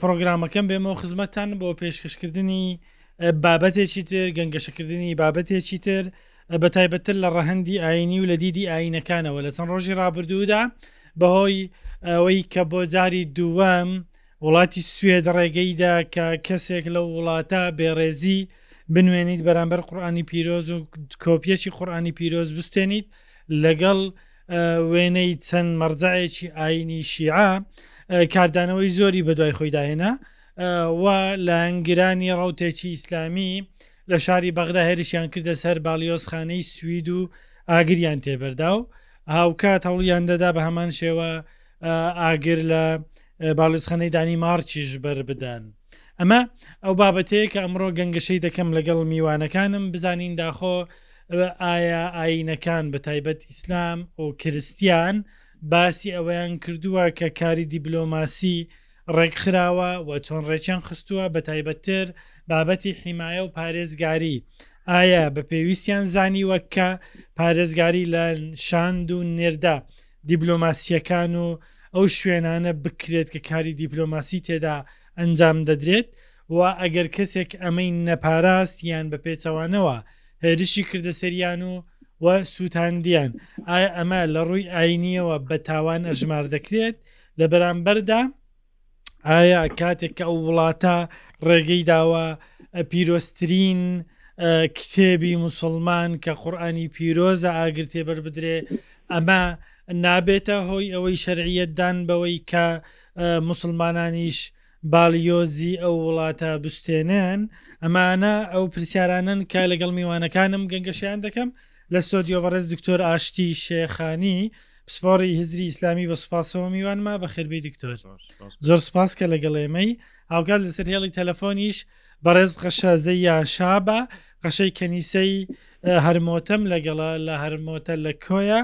پڕۆگرامەکەم بێمەوە خزمەتتان بۆ پێشکەشکردنی بابەتێکی تر گەنگەشەکردنی بابەتێکی تر بە تایبەتتر لە ڕەهندی ئاینی و لە دیدی ئاینەکانەوە لە چەند ڕۆژی ڕابردوودا بەهۆی ئەوەی کە بۆ جاری دووەم وڵاتی سوێد ڕێگەیدا کە کەسێک لە وڵاتە بێڕێزی بنوێنیت بەرامبەر قورآانی پیرۆز و کۆپیەکی قورآانی پیرۆز بستێنیت لەگەڵ وێنەی چەند مەڕجەعێکی ئایینی شیعە کاردانەوەی زۆری بەدوای خۆیدا هێنا و لایەنگرانی ڕوتێکی ئیسلامی لە شاری بەغدا هێرشیان کردە سەر باڵیۆزخانەی سوید و ئاگریان تێبەردا و هاوکات هەوڵیان دەدا بە هەمان شێوە ئاگر لە باڵیۆزخانەی دانی مارچیش بەر بدەن ئەمە ئەو بابەتەیە کە ئەمڕۆ گەنگەشەی دەکەم لەگەڵ میوانەکانم بزانین داخۆ ئەوە ئایا ئایینەکان بە تایبەت ئیسلام و کرستیان باسی ئەوەیان کردووە کە کاری دیبلۆماسی ڕێکخراوە و چۆن ڕێکیان خستووە بە تایبەتتر بابەتی حیمایە و پارێزگاری ئایا بە پێویستیان زانیوە کە پارێزگاری لە شاند و نێردە دیبلۆماسیەکان و ئەو شوێنانە بکرێت کە کاری دیپلۆماسی تێدا ئەنجام دەدرێت و ئەگەر کەسێک ئەمەی نەپاراست یان بە پێچەوانەوە هێرشی کردە سەریان و و سووتاندیان، ئایا ئەمە لە ڕووی ئایینییەوە بە تاوان ئەژمار دەکرێت؟ لە بەرامبەردا ئایا کاتێک کە ئەو وڵاتە ڕێگەی داوە پیرۆزترین کتێبی موسڵمان کە قورآانی پیرۆزە ئاگر تێبەر بدرێ ئەمە نابێتە هۆی ئەوەی شەرعیەتدان بەوەی کە مسلمانانیش باڵیۆزی ئەو وڵاتە بستێنن، ئەمانە ئەو پرسیارانەن کە لەگەڵ میوانەکانم گەنگەشەیان دەکەم، لە ستۆدیۆ بەڕێز دکتۆر ئاشتی شێخانی پسپۆڕی هزری ئیسلامی بە سوپاسەوە میوانمە، بەخێربێی دکتۆر، زۆر سوپاس کە لەگەڵ ئێمەی، هاوکات لەسەر هێڵی تەلەفۆنیش بەڕێز قەشە زەیا شابە، قەشەی کەنیسەی هەرمۆتەم لەگەڵە لە هەرمۆتە لە کۆیە،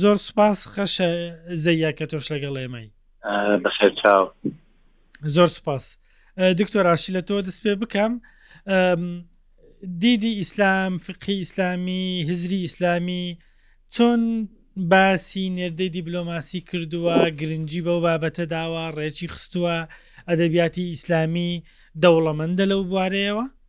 زۆر سوپاس قەشە زەیا کە تۆش لەگەڵ ئێمەی. بەخێر چاو زۆر سپاس دکتۆر ئاشی لە تۆ دەست پێ بکەم دیدی ئیسلام فقی ئیسلامی هزری ئیسلامی چۆن باسی نێردەی دیبلۆماسی کردووە گرنگجی بەو بابەتە داوە ڕێکی خستووە ئەدەبیاتی ئیسلامی دەوڵەمەندە لەو بوارەیەوە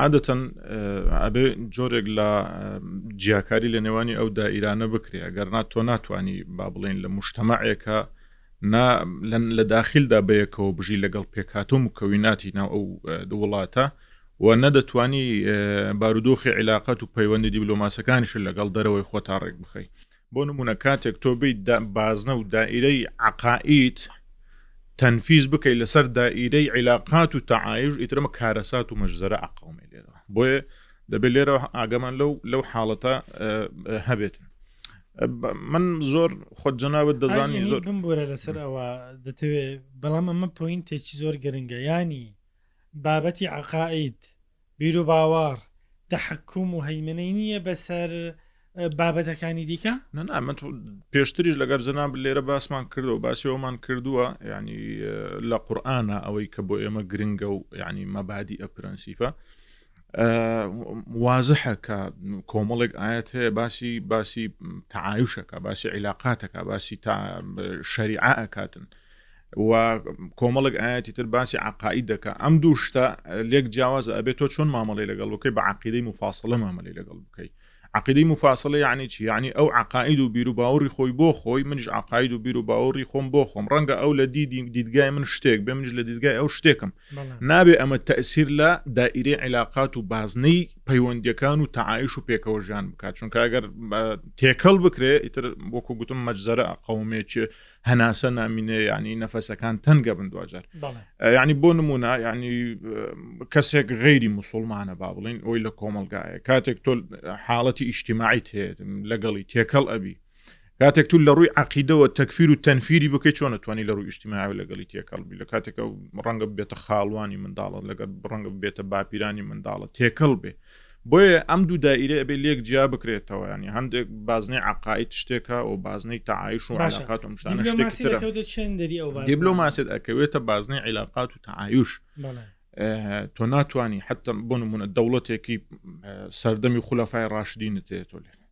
عادەتەن ئەبێ جۆرێک لە جیاکاری لە نێوانی ئەو دائیرانە بکرێ ئەگەرنا تۆ ناتانی با بڵێن لە مشتەمەعێکە لە داخلدا بەیەکەوە بژی لەگەڵ پێکاتۆ مکەویناتی ناو ئەو وڵاتە و نەدەتوانی بارودۆخی عیلااقات و پەیوەندی دیبلۆماسەکانیش لەگەڵ دەرەوەی خۆ تا ڕێک بخەی بۆ نموونە کاتێک تۆ بیت دا بازنە و دائیرەی عەقائید تەنفیز بکەی لەسەر دائیرەی عیلاقات و تەعایش ئیتر ئەمە کارەسات و مەجزەرە ئەقەومێ لێرەوە بۆیە دەبێت لێرەوە ئاگەمان لەو لەو حاڵەتە هەبێت من زۆر خۆت جەنابەت دەزانی زۆر بمبورە لەسەر ئەوە دەتەوێت بەڵام ئەمە پوینتێکی زۆر گرنگە ینی بابەتی عقائید بیروباوەڕ، تەحەکوم و هەیمەنەی نییە بەسەر بابەتەکانی دیکە؟ نە نا من پێشتریش لەگەر جەناب لێرە باسمان کردو باسی ئەومان کردووە ینی لە قورآە ئەوەی کە بۆ ئێمە گرنگە و ینی مەبادی ئە پرەنسیپە وازحە کە کۆمەڵێک ئاەت هەیە باسی باسی تعاوشەکە باسی عیلاقاتەکە باسی تا شەریعە ئەکاتن و کۆمەڵێک ئایەتی تر باسی عقائی دەکە ئەم دوو شتە لێک جیاوازە ئەبێت تۆ چۆن مامەڵی لەگەڵ بکەی بە عقیدەی مفاصلە مامەلی لەگەڵ بکەی عقیدەی مفاصلە یعنی چی یعنی ئەو عقاید و بیر و باوەڕی خۆی بۆ خۆی منش عقاید و بیر و باوەڕی خۆم بۆ خۆم ڕەنگە ئەو لە دیدی دیدگای من شتێک بێ منش لە دیدگای ئەو شتێکم نابێ ئەمە تەسیر لە دائیرەی عیلاقات و بازنەی پەیوەندیەکان و تعاعش و پێکەوە ژیان بکات چونکە ئەگەر تێکەڵ بکرێ ئیتر بۆکو گوتم مەجزەرە قومێکی هەناسە نامینێ ینی نەفەسەکان تەنگە بن دواجار ینی بۆ نمونە ینی کەسێک غیری مسلمانە با بڵین ئەوی لە کۆمەلگایە کاتێک تۆ حاڵەتی ئیشتیماعی تێت لەگەڵی تێکەڵ ئەبی کاتێک تو لە ڕووی عقیدەوە تەکفیر و تەنفیری بکەی چۆنە توانی لە ڕووی ئیشتیماع و لەگەڵی تێکەڵبی لە کاتێکە ڕەنگە بێتە خاڵوانی منداڵە لەگەر ڕەنگە بێتە باپیرانی منداڵە تێکەڵ بێ بۆیە ئەم دوو دائیرەی ئەبێ لێک جیا بکرێتەوە یانی هەندێک بازنەی عەقاید شتێکە و بازنەی تەعایش و باشە عەلاقات و ئەم شتانە شتێکی دیبلۆماسی ترە. دەکەوتە چێن دەری ئەو بازنە دیبلۆماسیت ئەکەوێتە بازنەی عیلاقات و تەعایش. بەڵێ تۆ ناتوانی حتا بۆ نمونە دەوڵەتێکی سەردەمی خولەفای ڕاشدینت هەیە تۆ لێرە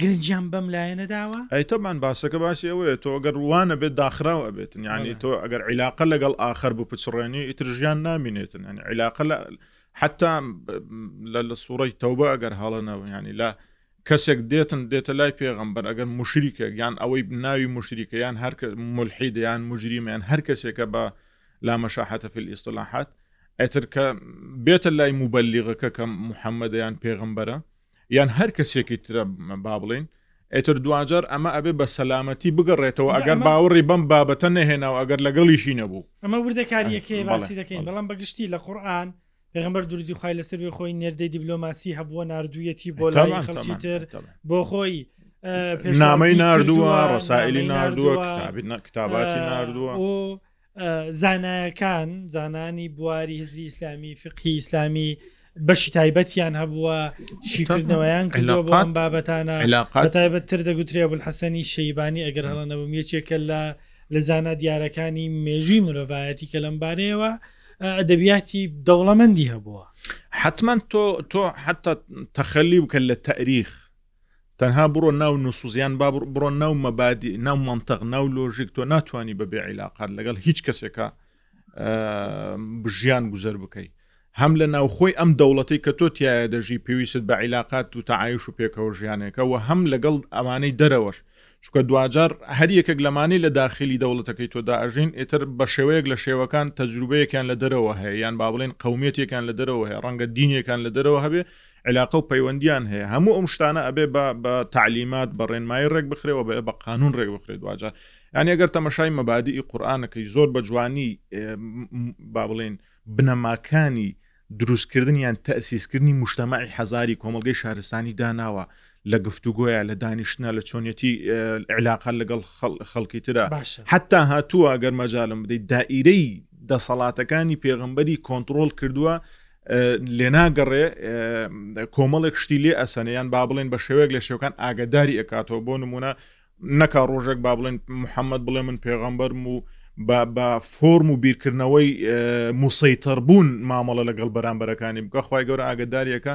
گرنگیان بەم لایەنە داوە. ئەی تەبعەن باسەکە باسی ئەوەیە تۆ گەر وانەبێت داخراو ئەبێتن یانی تۆ ئەگەر عیلاقە لەگەڵ ئاخەر بپچڕێنی ئیتر ژیان نامینێتن یانی عیلاقە لە حتا لە سوڕی تەوبە ئەگەر هەڵەنەوە ینی لە کەسێک دێتن دێتە لای پێغەمبەر ئەگەر مشریکێک یان ئەوەی ناوی مشریکە یان هەر ملحی دەیان مجریمیان هەر کەسێکە بە لا مەشاحەتە فی ئیسلاحات ئەتر کە بێتە لای موبەلیغەکە کە محەممەدەیان پێغمبەرە یان هەر کەسێکی ترە با بڵین ئێتر دواجار ئەمە ئەبێ بە سەلامەتی بگەڕێتەوە ئەگەر باوەڕی بەم بابەتە نەهێنا و ئەگەر لەگەڵیشی نەبوو ئەمە وردەکاریەکەی باسی دەکەین بەڵام بەگشتی لە قورآان پێغمبەر درودی خخوای لەسەر بێ خۆی نێردەی دیبلۆماسی هەبووە نردویەتی بۆ لای خەڵکی تر بۆ خۆی نامەی نردووە ڕسائلی نردووە کتاباتی نردووە زانایەکان زانانی بواری هزری ئیسلامی فقی ئیسلامی بەشی تایبەتیان هەبووە شیکردنەوەیان کردوەڵام بابەتانە تایبەتتر دەگوترێ بول حەسەنی شەیبانی ئەگەر هەڵە نەبووم یەکێکە لە لە زانە دیارەکانی مێژووی مرۆڤایەتی کە لەم بارەیەوە ئەدەبیاتی دەوڵەمەندی هەبووە حتمما تۆ تۆ حتا تەخەلی بکە لە تاریخ تەنها بڕۆ ناو نصوص یان با بڕۆ ناو مەبادی ناو منطق ناو لۆژیک تۆ ناتوانی بە بێ عیلاقات لەگەڵ هیچ کەسێکە بژیان گوزەر بکەی هەم لە ناوخۆی ئەم دەوڵەتی کە تۆ تایە دەژی پێویست بە عیلاقات و تەعاایش و پێکەوە ژیانێکە و هەم لەگەڵ ئەمانەی دەرەوەش چکە دوجار هەر یەکێک لەمانەی لە داخلی دەوڵەتەکەی تۆدا ئەژین ئێتر بە شێوەیەک لە شێوەکان تەجروبەیەکیان لە دەرەوە هەیە یان با بڵێن قومیەتێکان لە دەرەوە هەیە ڕەنگە دینێکان لە دەرەوە هەبێ علاقە و پەیوەندیان هەیە هەموو ئەم شتانە ئەبێ بە بە تەعلیمات بە ڕێنمایی ڕێک بخرێ و بە بە قانون ڕێک بخرێت دواجار یانی ئەگەر تەمەشای مەبادی ئی قورآانەکەی زۆر بە جوانی با بڵێن بنەماکانی دروستکردنیان تەسیسکردنی مشتمەعی حەزاری کۆمەلگەی شارستانی داناوە لە گفتوگۆیە لە دانیشتە لە چۆنیەتی علاقە لەگەڵ خەڵکی ترە حتا هاتووە ئەگەر مەجالم بدەیت دائیرەی دەسەڵاتەکانی پێغمبەری کۆنتترۆل کردووە لێناگەڕێ کۆمەڵێک شتی لێ ئەسەنەیان با بڵێن بە شێوەیەک لە شێوکان ئاگداری ئەکاتەوە بۆ نمونە نەکا ڕۆژێک با بڵێن محەممەد بڵێ من پێغەمبەرم و بە فۆرم و بیرکردنەوەی موسەیتەر بوون مامەڵە لەگەڵ بەرامبەرەکانی بکە خی گەورە ئاگداریەکە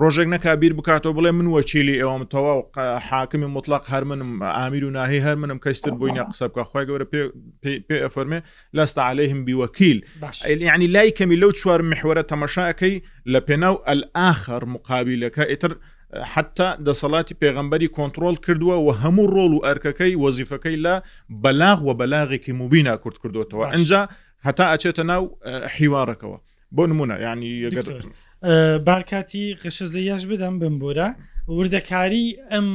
ڕۆژێک نەکا بیر بکاتەوە بڵێ من وەکیلی ئێوەم تەواو حاکمی مطلق هەر منم ئامیر و ناهی هەر منم کەستر بووینە قسە بکە خۆی گەورە پێ ئەفەرمێ لەستا عليهلەیهم بیوەکیل ینی لای کەمی لەو چوار محوەرە تەمەشاکەی لە پێناو ئەلآخر مقابلەکە ئیتر حتا دەسەڵاتی پێغمبەری کۆنتترۆل کردووە و هەموو ڕۆڵ و ئەرکەکەی وەزیفەکەی لە بەلاغ و بەلاغێکی موبینا کورت کردوتەوە ئەجا هەتا ئەچێتە ناو حیوارەکەەوە بۆ نمونە ینی باکاتی قشەزەیش بدەم بمبورە وردەکاری ئەم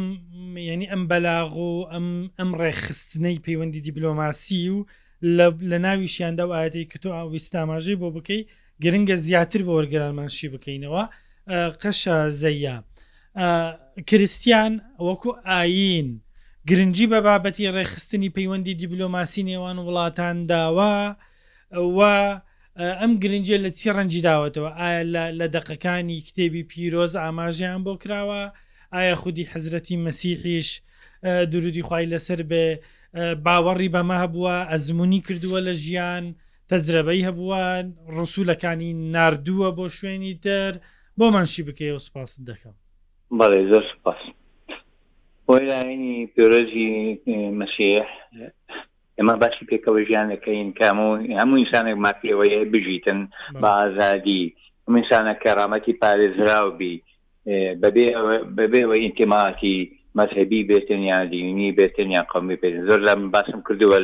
ینی ئەم بەلاغ و ئەم ئەم ڕێخستنەی پەیوەندی دیبلۆماسی و لە ناویشیاندا و ئاەتی کە تۆ ئاویست ئاماژەی بۆ بکەی گرنگە زیاتر بۆ وەرگرانمانشی بکەینەوە قەشە زەیە کریسیان وەکو ئاین گرنگجی بە بابەتی ڕێخستنی پەیوەندی دیبلۆماسی نێوان وڵاتان داوە و ئەم گرنگیە لە چی ڕەنگی داوەتەوە؟ ئایا لە دەقەکانی کتێبی پیرۆز ئاماژەیان بۆ کراوە؟ ئایا خودی حەزرەتی مەسیحیش، دروودی خوای لەسەر بێ، باوەڕی بەمە هەبووە، ئەزموونی کردووە لە ژیان، تەجرەبەی هەبووە، ڕەسوولەکانی ناردووە بۆ شوێنی تر؟ بۆمان شی بکەیەوە سوپاست دەکەم. بەڵێ زۆر سوپاس. بۆ لایەنی پیرۆزی مەسیح، ئێمە باسی پێکەوە ژیان دەکەین کە هەموو ئینسانێک مافیەوەیە بژیتن بە ئازادی ئەمسانە کەرامەتی پارێزراو بی بەبێەوە ئینتماتی مەذهبی بێتن یا دینی بێتن یا قومی پێ زۆر لە باسم کردووە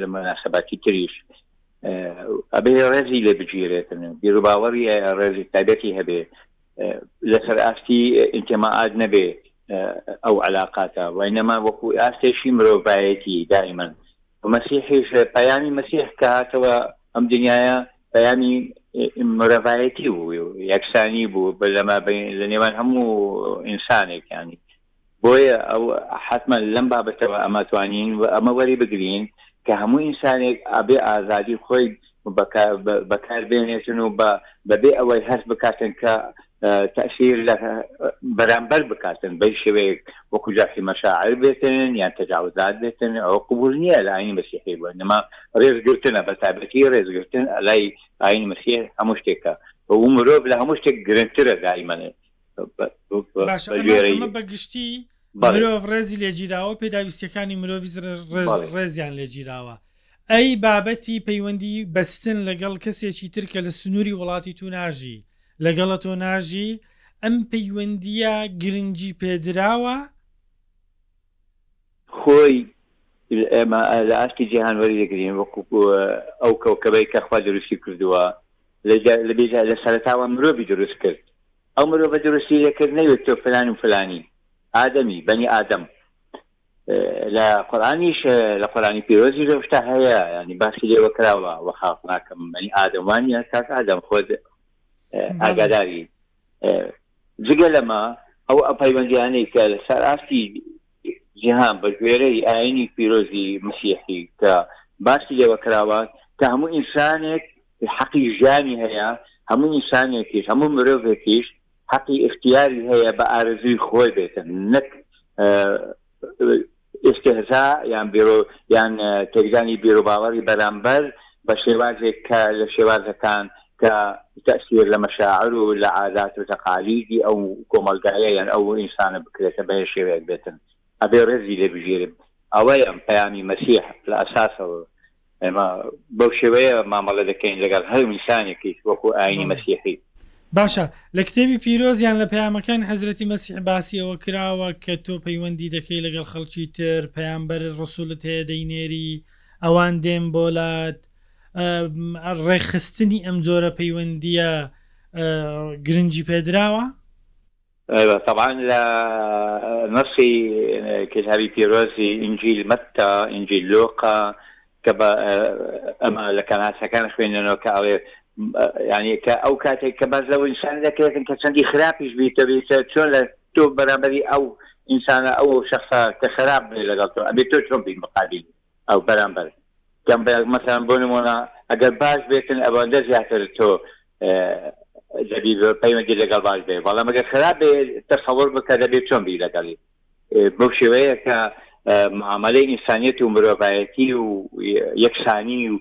لە مناسباتی تریش ئەبێ ڕێزی لێ بگیرێتن بیرو باوەڕی ڕێزی تابەتی هەبێ لەسەر ئاستی ئینتمائات نەبێ ئەو علااقاتە وای نەما وەکو ئاستێکی مرۆڤایەتی دائیمەن مەسیحیش پەیامی مەسیح کە هاتەوە ئەم دنیاە پەیامی مرەڤایەتی بوو یەکسانی بوو بە لەما لە نێوان هەموو ئینسانێکیانی بۆیە ئەو حەتمەن لەم بابەتەوە ئەمە توانین و ئەمە وەری بگرین کە هەموو ئینسانێک ئەبێ ئازادی خۆی بەکار بێنێتن و بە بەبێ ئەوەی هەست بکاتن کە تەسیر لە بەرامبەر بکاتن بەی شێوەیەک وەکو جاخی مەشاعر بێتن یان تەجاوزات بێتن ئەو قبول نییە لە ئاینی مەسیحی بۆ نەما ڕێزگرتنە بە تابەتی ڕێزگرتن لای ئاینی مەسیح هەموو شتێکە و مرۆڤ لە هەموو شتێک گرنگترە دایمەنێ بەگشتی مرۆڤ ڕێزی لێگیراوە پێداویستەکانی مرۆڤ ڕێزیان لێگیراوە ئەی بابەتی پەیوەندی بەستن لەگەڵ کەسێکی ترکە لە سنووری وڵاتی تو ناژی لەگەڵە تۆ ناژی ئەم پەیوەندیە گرنگی پێدراوە خۆی ئێمە لە ئاستی جیهان وەریدەگرین وەکو ئەو کەوکەبەی کە خوا دروستی کردووە لە سەرەتاوە مرۆڤی دروست کرد ئەو مرۆڤە دروستی لێکرد نەیوت تۆ فلان و فلانی ئادەمی بەنی ئادەم لە قورآنیش لە قورآنی پیرۆزی لەو شتا هەیە ینی باسی لێوە کراوە وە خاف ناکەم بەنی ئادەم وانە کاک ئادەم خۆت ئاگاداری جگە لەمە ئەو ئەپەیوەندیانەی کە لەسەر ئاستی جیهان بە گوێرەی ئاینی پیرۆزی مسیحی کە باسی لێوە کراوە کە هەموو ئینسانێک حەقی ژیانی هەیە هەموو ئینسانێکیش هەموو مرۆڤێکیش حەقی اختیاری هەیە بە ئارزوی خۆی بێتن نەک ئێستهزا یان بێرۆ یان تێکدانی بێرۆباوەڕی بەرامبەر بە شێوازێک کە لە شێوازەکان کە تەسیر لە مەشاعر و لە عادات و تەقالیدی ئەو کۆمەلگایە یان ئەو ئینسانە بکرێتە بە هێ شێوەیەک بێتن ئەبێ ڕێزی لێ بگیرێ ئەوەیە پەیامی مەسیح لە ئەساسەوە ئێمە بەو شێوەیە مامەڵە دەکەین لەگەڵ هەر ئینسانێکیش وەکو ئاینی مەسیحی. باشە لە کتێبی پیرۆز یان لە پەیامەکانی حەزرەتی مەسیح باسی ئەوە کراوە کە تۆ پەیوەندی دەکەی لەگەڵ خەڵکی تر پەیامبەر ڕسولت هەیە دەینێری ئەوان دێن بۆلات ڕێکخستنی ئەم جۆرە پەیوەندیە گرنگی پێدراوە؟ تەبعەن لە نەسی کیتابی پیرۆزی ئینجیل مەتا ئینجیل لۆقا کە بە ئەمە لە کەناسەکان خوێنەوە کە ئەڵێ ینی کە ئەو کاتێک کە باز لەو ئینسان دەکرێتن کە چەندی خراپیش بیتەبیت چۆن لە تۆ بەرامبەری ئەو ئینسانە ئەو شخصا کە خراپ بێ لەگەڵ تۆ ئەبێت تۆ چۆن بین مقابل ئەو بەرامبەر دەم مەسان بۆ نمۆنا ئەگەر باش بێتن ئەوەندە زیاتر تۆ دەبی پەیوەندی لەگەڵ باش بێ بەڵام ئەگەر خراپ بێ تەسەڵۆر بکە دەبێت چۆن بی لەگەڵی بەو شێوەیە کە معاملەی ئینسانیت و مرۆڤایەتی و یەکسانی و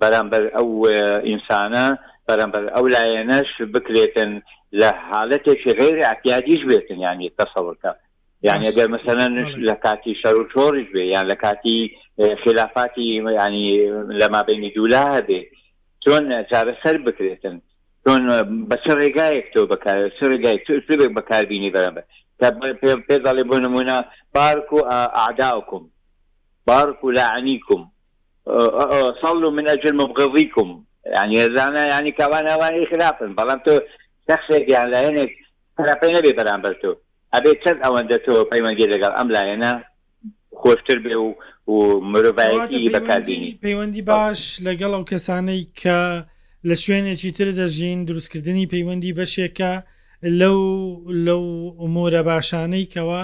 بەرامبەر ئەو ئینسانە بەرامبەر ئەو لایەنەش بکرێتن لە حالەتێکی غیر عتیادیش بێتن یانی تەسەڵکە یان ئەگەر مەسەن لە کاتی شەر و شۆڕیش بێ یان لە کاتی خلافاتی ینی لە مابینی دوولا هەبێ چۆن چارەسەر بکرێتن چۆن بە چ ڕێگایەک تۆ بەکار چ ڕێگای تێک بەکاربیینی بەرەبەر پێ دەڵێ بۆ نمونە بارک و ئاداکم بارک و لاعنیکم صل من اجل مبغضیکم ینی ێزانە ینی کاوان ئەوانی خراپن بەڵام تۆ شخصێک یان لایەنێک خراپی نەبێ بەرامبەر تۆ ئەبێ چەند ئەوەندە تۆ پەیوەندی لەگەڵ ئەم لایەنە خۆشتر بێ و و مرۆڤایەتی کەواتە بەکار پەیوەندی بینی. پەیوەندی بەڵێ. باش لەگەڵ ئەو کەسانەی کە لە شوێنێکی تر دەژین دروستکردنی پەیوەندی بەشێکە لەو لەو ئمورە باشانەی کەوا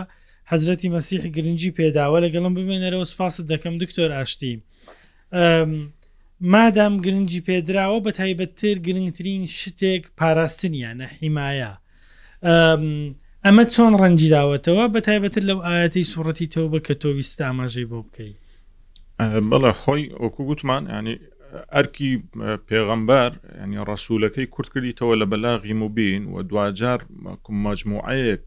حەزرەتی مەسیح گرنگی پێداوە لەگەڵم بمێنەرەوە سوپاست دەکەم دکتۆر ئاشتی مادام گرنگی پێدراوە بە تایبەتتر گرنگترین شتێک پاراستنیە نەحیمایە ئەمە چۆن ڕەنجی داوەتەوە بە تایبەتتر لەو ئاەتی سوڕەتی تەو بە کە تۆویست ئاماژەی بۆ بکەیت بەڵێ خۆی وەکو گوتمان ینی ئەرکی پێغەمبەر ینی ڕسوولەکەی کورتکردیتەوە لە بەلاغی مبین و دواجار مەجموعەیەک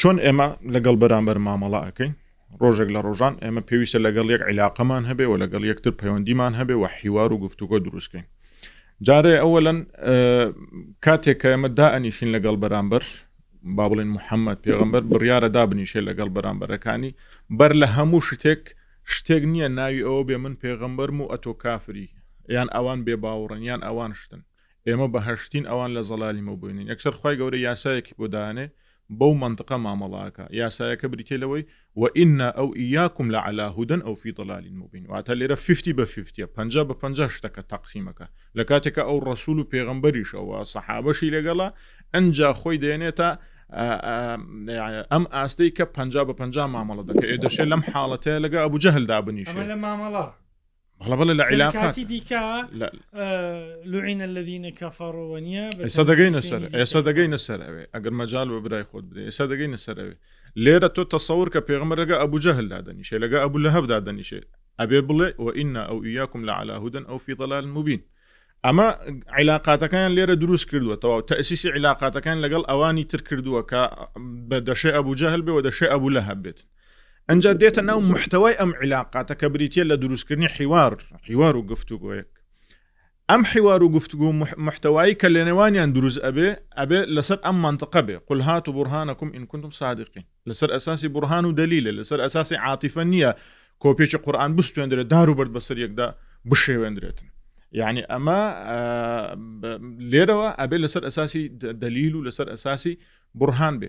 چۆن ئێمە لەگەڵ بەرامبەر مامەڵە ئەەکەین ڕۆژێک لە ڕۆژان ئێمە پێویستە لەگەڵ یەک عیلاقەمان هەبێ و لەگەڵ یەکتر پەیوەندیمان هەبێ و حیوار و گفتوگۆ دروستکەین جارێ ئەوەن کاتێک کە ئێمە دا ئەنیشین لەگەڵ بەرامبەر با بڵێن محەممەد پێغمبەر بڕیاە دابنیشێ لەگەڵ بەرامبەرەکانی بەر لە هەموو شتێک شتێک نییە ناوی ئەوە بێ من پێغمبەرم و ئەتۆ کافری یان ئەوان بێ باوڕن یان ئەوان شتن ئێمە بە هەشتین ئەوان لە زەڵالی مە بووێنین یەکسەر خی گەورە یاسایەکی بۆ دانێ بەو منطقە مامەڵاکە یاسایەکە بریتێ لەوەی و ئیننا ئەو ئیاکم لە علاهودن ئەو فی دەلالین مبین واتە لێرە فیفتی بە فیفتە پ بە پ شتەکە تەقسیمەکە لە کاتێکە ئەو ڕسول و پێغمبەریش ئەوە سەحابەشی لەگەڵە ئەجا خۆی دێنێتە ئەم ئاستەی کە پ بە پ مامەڵە دەکە ئێ دەشێ لەم حاڵەتەیە لەگە ئەبوو جەهلدا بنیشە لە مامەڵە بەڵە بەڵە لە عیلاقاتی دیکە لوعینە الذيینە کەفاڕەوە نیە ئێستا دەگەی نەسەر ئێستا دەگەی نەسەر ئەوێ ئەگەر مەجال بە برای خۆت بدە ئێستا دەگەی نەسەر ئەوێ لێرە تۆ تەسەور کە پێغمەرەگە ئەبوو جەهلدا دەنیشێ لەگە ئەبوو لە هەبدا دەنیشێ ئەبێ بڵێ و ئیننا ئەو یاکم لە علاهودن ئەو فی دەلال مبین ئەمە عیلااقاتەکان لێرە دروست کردووە تەواو تەسیسی عیلااقاتەکان لەگەڵ ئەوانی تر کردووە کە بە دەشێ ئەبوو جەهل بێ و دەشێ ئەبوو لە هەبێت ئەنجا دێتە ناو محتەوای ئەم عیلاقاتە کە بریتە لە دروستکردنی حیوار حیوار و گفتوگۆیەک ئەم حیوار و گفتگو محتەوایی کە لە نێوانیان دروست ئەبێ ئەبێ لەسەر ئەم منطقە بێ قل هات و بڕهانەکم ئینکتم سادقین لەسەر ئەساسی بڕهان و دلیلە لەسەر ئەساسی عاتیفە نییە کۆپێکی قورآان بستێندرێت دار و برد بەسەر یەکدا بشێوێندرێتن یعنی ئەمە لێرەوە ئەبێ لەسەر ئەساسی دلیل و لەسەر ئەساسی بڕهان بێ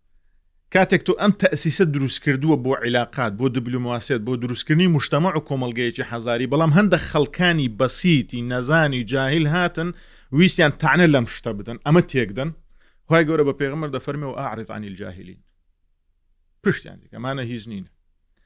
کاتێک تۆ ئەم تەئسیسەت دروست کردووە بۆ عیلاقات، بۆ دبلۆماسیەت، بۆ دروست کردنی موجتەمەع و کۆمەڵگەیەکی حەزاری، بەڵام هەندەک خەڵکانی بەسیتی نەزانی و جاهیل هاتن ویستیان تەعنە لەم شتە بدەن، ئەمە تێکدەن، خوای گەورە بە پێغەمبەر دەفەرمێ وئاعرض عن الجاهلین پشتیان تێکە ئەمانە هیچ نین.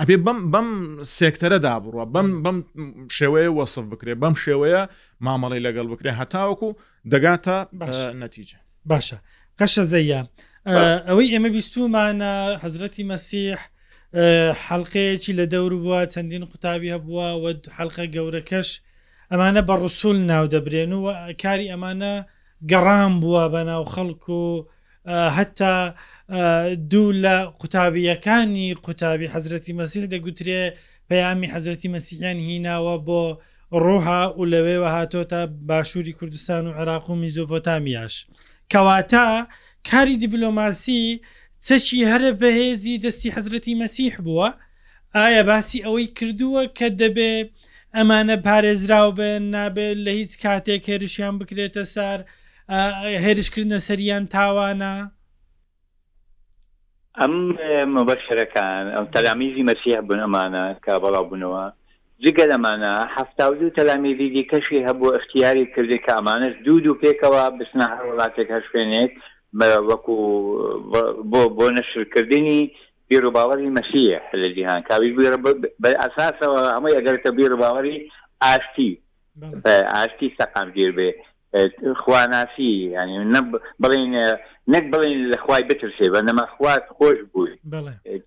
ئەبێ بەم بەم سێکتەرە دابڕوە بەم بەم شێوەیە وەسف بکرێ بەم شێوەیە مامەڵی لەگەڵ بکرێ هەتاوەکو دەگاتە نەتیجە باشە قەشە زەیە ئەوەی ئێمە بیستومانە حەزرەتی مەسیح حەلقەیەکی لە دەور بووە چەندین قوتابی هەبووە و حەلقە گەورەکەش ئەمانە بە ڕسول ناو دەبرێن و کاری ئەمانە گەڕان بووە بە ناو خەڵک و هەتا دوو لە قوتابییەکانی قوتابی حەزرەتی مەسیح دەگوترێ پەیامی حەزرەتی مەسیحیان هیناوە بۆ ڕووها و لەوێوە هاتۆتە باشووری کوردستان و عێراق و میزۆپۆتامیاش کەواتە کاری دیبلۆماسی چەکی هەرە بەهێزی دەستی حەزرەتی مەسیح بووە ئایا باسی ئەوەی کردووە کە دەبێ ئەمانە پارێزراو بن، نابێ لە هیچ کاتێک هێرشیان بکرێتە سەر، هێرشکردنە سەریان تاوانە؟ ئەم مبەشەرەکان ئەم تەلامیزی مەسیح بوون ئەمانە کە بەڵاو بوونەوە جگە لەمانە هەفتا و دوو تەلامیزی دیکەشی هەبوو اختیاری کردی کە ئەمانش دوو دوو پێکەوە بچنە هەر وڵاتێک هەر شوێنێک وەکو بۆ بۆ نەشرکردنی بیروباوەری مەسیح لە جیهان کاویش بوویە بە ئەساسەوە هەمووی ئەگەرێتە بیروباوەری ئاشتی ئاشتی سەقامگیر بێ خواناسی ینی بڵین نەک بڵین لە خوای بترسێ بە نەما خوات خۆش بوو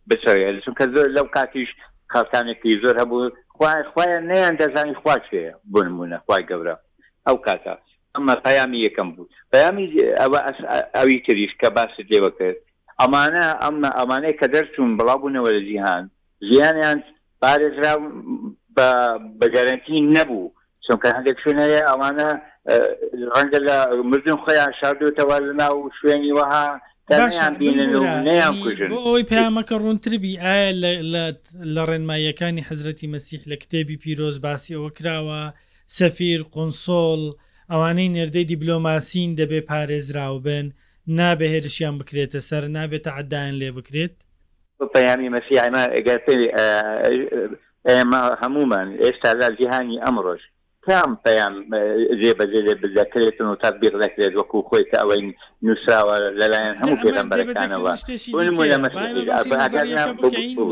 بچێ چونکە زۆر لەو کاتیش خەڵکانێکی زۆر هەبوو خوای خوایان نیان دەزانی خواچێ بنمونە خوای گەورە ئەو کاتە ئەمە پەیامی یەکەم بوو. پەیامی ئەوە ئەس ئەوی تریش کە باست لێوە کرد ئەمانە ئەم ئەمانەی کە دەرچوون بڵاو بوونەوە لە جیهان ژیانیان پارێزرا بە بە گەرەنتی نەبوو چونکە هەندێک شوێن هەیە ئەوانە ڕەنگە لە مردن خۆیان شاردوێتەوە لە ناو شوێنی وەها کە باشە نەیان بن بینن و گورە نەیان ینی کوژن. بۆ ئەوەی پەیامەکە ڕوونتر بی ئایا لە لە لە ڕێنماییەکانی حەزرەتی مەسیح لە کتێبی پیرۆز باسی ئەوە کراوە سەفیر، قونسوڵ، ئەوانەی نێردەی دیبلۆماسین دەبێ پارێزراو بن، نابێ هێرشیان بکرێتە سەر، نابێ تەعەدایان لێ بکرێت. بە پەیامی مەسیحی ما گەر پێی ئەیە ما هەموومان ئێستا لە جیهانی ئەمڕۆش کام پەیام جێ بەجێ دەکرێتن و تەتبیق دەکرێت وەکوو خۆی کە ئەوەی نووسراوە لە لایەن هەموو پێغەمبەرەکانەوە بۆ نموونە مەسیحیش ئەگەر نا بوو بوو.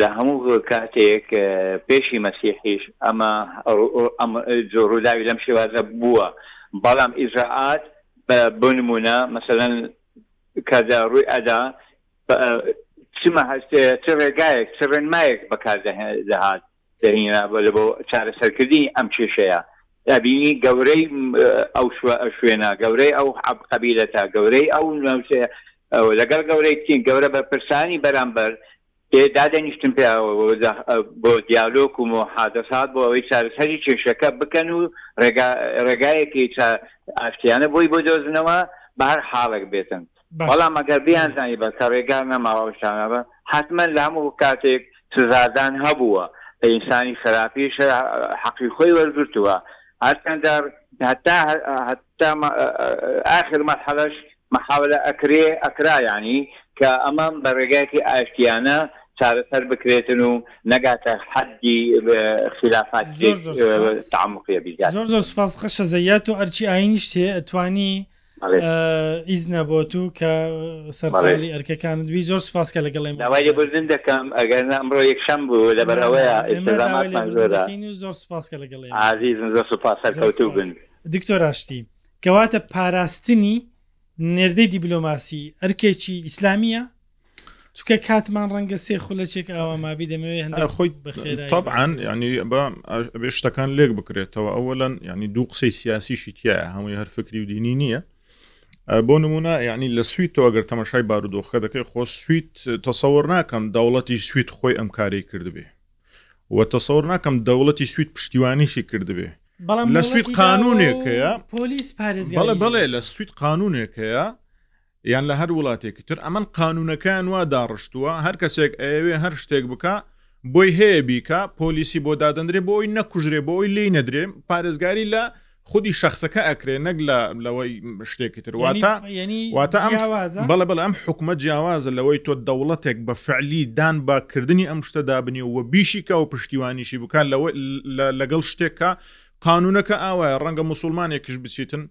لە هەموو کاتێک پێشی مەسیحیش ئەمە ڕووداوی لەم شێوازە بووە، بەڵام ئیجرائات بۆ نموونە مەسەلەن کە ڕووی ئەدا چ ڕێگایەک چ ڕێنمایەک بەکار دەهات، دەهینا بۆ چارەسەرکردنی ئەم کێشەیە دەبینی گەورەی ئەو شوێنە گەورەی ئەو عەب قەبیلەتە گەورەی ئەو ناوچەیە لەگەڵ گەورەی تین گەورە بە پرسانی بەرامبەر دادەنیشتن پێ بۆ دیالۆک و حادەسات بۆ ئەوەی چارەسەری کێشەکە بکەن و ڕێگایەکی ئاشتیانە بۆی بۆ دۆزنەوە بە هەر حاڵک بێتن بەڵام ئەگەر بیانزانیبا کە ڕێگا نەماوە ئەو شتانە بن، حەتمەن لە هەموو کاتێک سزادان هەبووە، ئینسانی خراپیش حەقی خۆی وەرگرتووە، هەرچەندە هەتا هەتا ئاخر مەرحەلەش محاولە ئەکرێ ئەکرا یانی کە ئەمە بە ڕێگایەکی ئاشتیانە چارەسەر بکرێتن و نەگاتە حەدی خیلافات زۆر زۆر سوپاس. تعمقیە بیجات. زۆر زۆر سوپاس قەشە زەیا تۆ ئەرکی ئاینیشت هەیە ئەتوانی ئیزنە بۆ تو کە سەرقاڵی ئەرکەکانت بی زۆر سوپاس کە لەگەڵ ئێمە داوای لێبوردن دەکەم ئەگەر نا ئەمڕۆ یەکشەم بوو لەبەر ئەوەیە ئێستا زاماتمان زۆرە زۆر سوپاس کە لەگەڵ ئێمە ئازیزن زۆر سوپاس سەرکەوتوو بن دکتۆر ئاشتی کەواتە پاراستنی نێردەی دیبلۆماسی ئەرکێکی ئیسلامییە؟ چکە کاتمان ڕەنگە سێ خولەچێک ئاوا مابی دەمەوێت هەندێک خۆی طبعاان ینی بە بێ شتەکان لێک بکرێتەوە ئەوەلەن ینی دوو قسەی سیاسیشی تایە هەمووی هەر فکری و دینی نییە بۆ نمونە ینی لە سویت تۆ گەر تەمەشای بارودۆخەکە دەکەی خۆ سویت تەسەور ناکەم دەوڵەتی سویت خۆی ئەم کاری کردبێ و تەسەور ناکەم دەوڵەتی سویت پشتیوانیشی کردبێ بەڵام لە سویت قانونێکەیە پۆلیس پارێزگەڵە بڵێ لە سویت قانونێکەیە یان لە هەر وڵاتێکی تر ئەمن قانونەکەیان وا داڕشتووە هەر کەسێک ئەیەوێ هەر شتێک بکا بۆی هەیە بیکا پۆلیسی بۆ دادەندرێ بۆی نەکوژرێ بۆی لی نەدرێ پارێزگاری لە خودی شخصەکە ئەکرێ نەک لە لەوەی شتێکی تر واتە واتە ئەم بەڵە بەڵ ئەم حکومە جیاوازە لەوەی تۆ دەوڵەتێک بە فعلی دان باکردنی ئەم شتە دابنی و بیشیکە و پشتیوانیشی بکات لەوە لەگەڵ شتێکە قانونەکە ئاوایە ڕەنگە مسلمانێکش بچیتن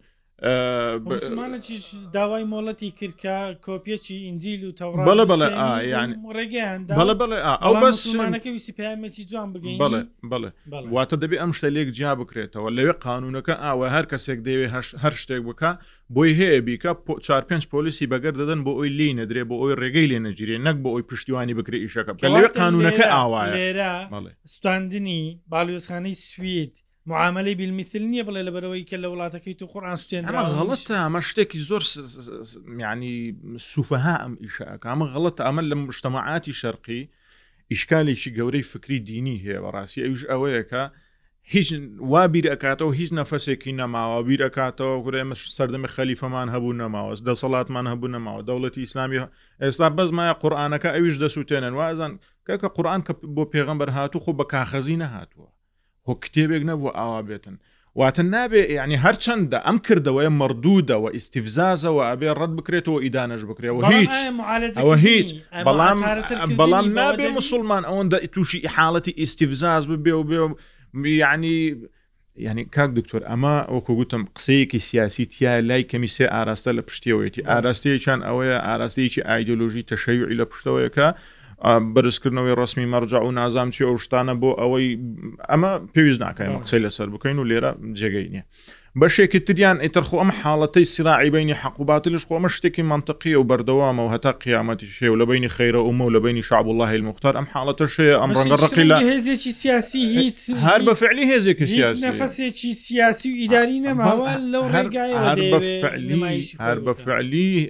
مانەتیش داوای مۆڵەتی کرد کە کۆپیەکی ئینجیل و تەوڕ بەڵە بەڵێ یان ڕێگەیاندا بەڵە بەڵێ ئەو بەسمانەکە ویستی پامێکی جوان بگەین بڵێ بڵێ واتە دەبێ ئەم شتە لێک جیا بکرێتەوە لەوێ قانونەکە ئاوە هەر کەسێک دەوێ هەر شتێک بکە بۆی هەیە بیکە چوار پێنج پۆلیسی بەگەر دەدەن بۆ ئەوی لی نەدرێ بۆ ئەوی ڕێگەی لێ نەگیرێ نەک بۆ ئەوی پشتیوانی بکرێ ئیشەکە بکە لەوێ قانونەکە ئاوایە ستاندنی باڵوێزخانەی سوید معاملەی بالمثل نیە بڵێ لەبەرەوەی کە لە وڵاتەکەی تو قورئان سوتێندراوە ئەمە غەڵەتە ئەمە شتێکی زۆر یعنی سوفەها ئەم ئیشەکە ئەمە غەڵەتە ئەمە لە مشتەمەعاتی شەرقی ئیشکالێکی گەورەی فکری دینی هەیە بەڕاستی ئەوش ئەوەیەکە هیچ وا بیر ئەکاتەوە هیچ نەفەسێکی نەماوە بیر ئەکاتەوە گورێ مش سەردەمی خەلیفەمان هەبوو نەماوەست دەسەڵاتمان هەبوو نەماوە دەوڵەتی ئیسلامی ئێستا بەس مایە قورآانەکە ئەویش دەسووتێنن وازان کەکە قورآان کە بۆ پێغمبەر هاتو خۆ بە کاخەزی نەهاتووە هۆ کتێبێک نەبوو ئاوا بێتن واتە نابێ یعنی هەرچەندە ئەم کردەوەیە مەڕدوودە وە ئیستیفزازە وە ئەبێ ڕەت بکرێتەوە ئیدانەش بکرێ وە هیچ بەڵام ئایا معالجە ئەوە کردنی هیچ ئەمە بەڵام چارەسەر کردنی بەڵام بەوە نابێ دەبی؟ مسلمان ئەوەندە تووشی حاڵەتی ئیستیفزاز ببێ و بێ و یعنی یعنی کاک دکتۆر ئەمە وەکو گوتم قسەیەکی سیاسی تیا لای کەمی سێ ئاراستە لە پشتیەوەیەتی ئاراستەیەکیان ئەوەیە ئاراستەیەکی ئایدۆلۆژی تەشەیوعی لە پشتەوەیەکە بەرزکردنەوەی ڕسمی مەرجەع و نازام چی ئەو شتانە بۆ ئەوەی ئەمە پێویست ناکەین قسەی لەسەر بکەین و لێرە جێگەی نیە بەشێکی تریان ئیترخۆ ئەم حاڵەتی سراعی بینی حقوباتلش خۆمە شتێکی منطقی و بەردەوامە و هەتا قیامەتی شێ و لە بینی خەیرە ئومە و لە بینی شعب الله المختار ئەم حاڵەتە شەیە ئەم ڕەنگە ڕقی لە هێزێکی سیاسی هیچ هەر بە فعلی هێزێکی سیاسی نەفەسێکی سیاسی و ئیداری نەماوە لەو ڕێگای هەر بە فعلی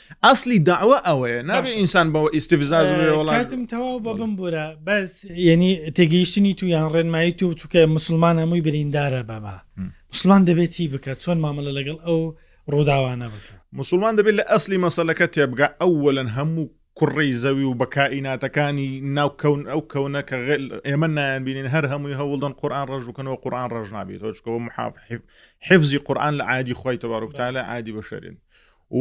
ئەسلی داوە ئەوەیە نابێ ئینسان بەوە ئیسفزاز کاتم تەواو بە بم بورە بەس یعنی تێگەیشتنی تو یان ڕێنمایی تو چکە مسلمان هەمووی بریندارە بەبا مسلمان دەبێت چی بکە چۆن مامەلە لەگەڵ ئەو ڕووداوانە بکە مسلمان دەبێت لە ئەسلی مەسلەکە تێبگە ئەوەن هەموو کوڕی زەوی و بەکائیناتەکانی ناوکەون ئەو کەونە کە ئێمە نایان بینین هەر هەمووی هەوڵدن قورآان ڕژ بکەنەوە قورآان ڕژنابی تۆچکەوە محاف حفزی قورآان لە عادی خۆی تەبارکتالە عادی بەشرین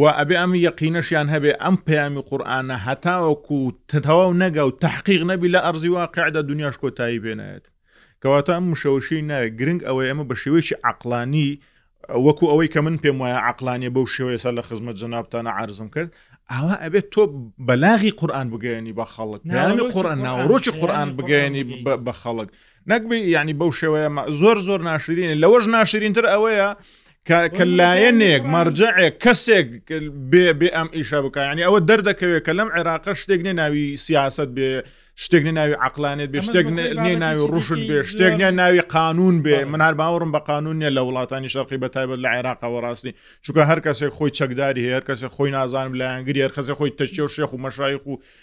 وە ئەبێ ئەم یەقینەشیان هەبێ ئەم پەیامی قورئانە هەتاوەکو تەواو نەگا و تەحقیق نەبی لە ئەرزی واقیعدا دونیاش کۆتایی پێ نایەت کەواتە ئەم مشەوشەی ناوێ گرنگ ئەوەیە ئێمە بە شێوەیەکی عەقلانی وەکو ئەوەی کە من پێم وایە عەقلانیە بەو شێوەیە سەر لە خزمەت جەنابتانە عەرزم کرد ئاوا ئەبێت تۆ بەلاغی قورئان بگەیەنی بە خەڵک ناوەڕۆکی قورئان ناوەڕۆکی قورئان بگەیەنی بە خەڵک نەکبی یعنی بەو شێوەیە زۆر زۆر ناشرینە لەوەش ناشرینتر ئەوەیە کە لایەنێک مەرجەێک کەسێک بێ بێ ئەم ئیشە بکە ینی ئەوە دەردەکەوێت کە لەم عێراقە شتێک نێ ناوی سیاست بێ شتێک نێ ناوی عقلانێت بێ شتێک نێ ناوی ڕوشت بێ شتێک نێ ناوی قانون بێ من هەر باوەڕم بە قانون نیە لە وڵاتانی شەرقی بە تایبەت لە عێراقەوە ڕاستی چونکە هەر کەسێک خۆی چەکداری هەیە کەسێک خۆی نازانم لایەنگری هەر کەسێک خۆی تەچێ و شێخ و مەشایخ و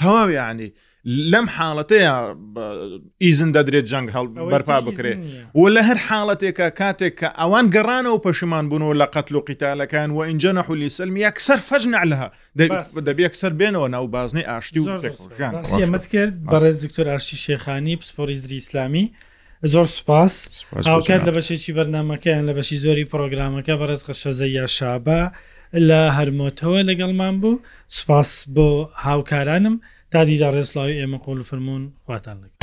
تەواو یعنی لەم حاڵەتەیە ئیزن دەدرێت جەنگ هەڵ بەرپا بکرێت و لە هەر حاڵەتێکە کاتێک کە ئەوان گەڕانەوە پەشمان بوونەوە لە قەتل و قیتالەکان و ئینجا نەحولی سلمی یەک سەر فەجنە لەها دەبێک سەر بێنەوە ناو بازنەی ئاشتی و سێمت کرد بەڕێز دکتۆر ئاشتی شێخانی پسپۆریزری ئیسلامی زۆر سوپاس هاوکات لە بەشێکی بەرنمەکەیان لە بەشی زۆری پرۆگرامەکە بەڕێز قەشەزەیا شابە لە هەرمۆتەوە لەگەڵمان بوو سوپاس بۆ هاوکارانم تا دیدا ڕێسلاوی ئێمە قۆڵ فرمونون خواتان لەگە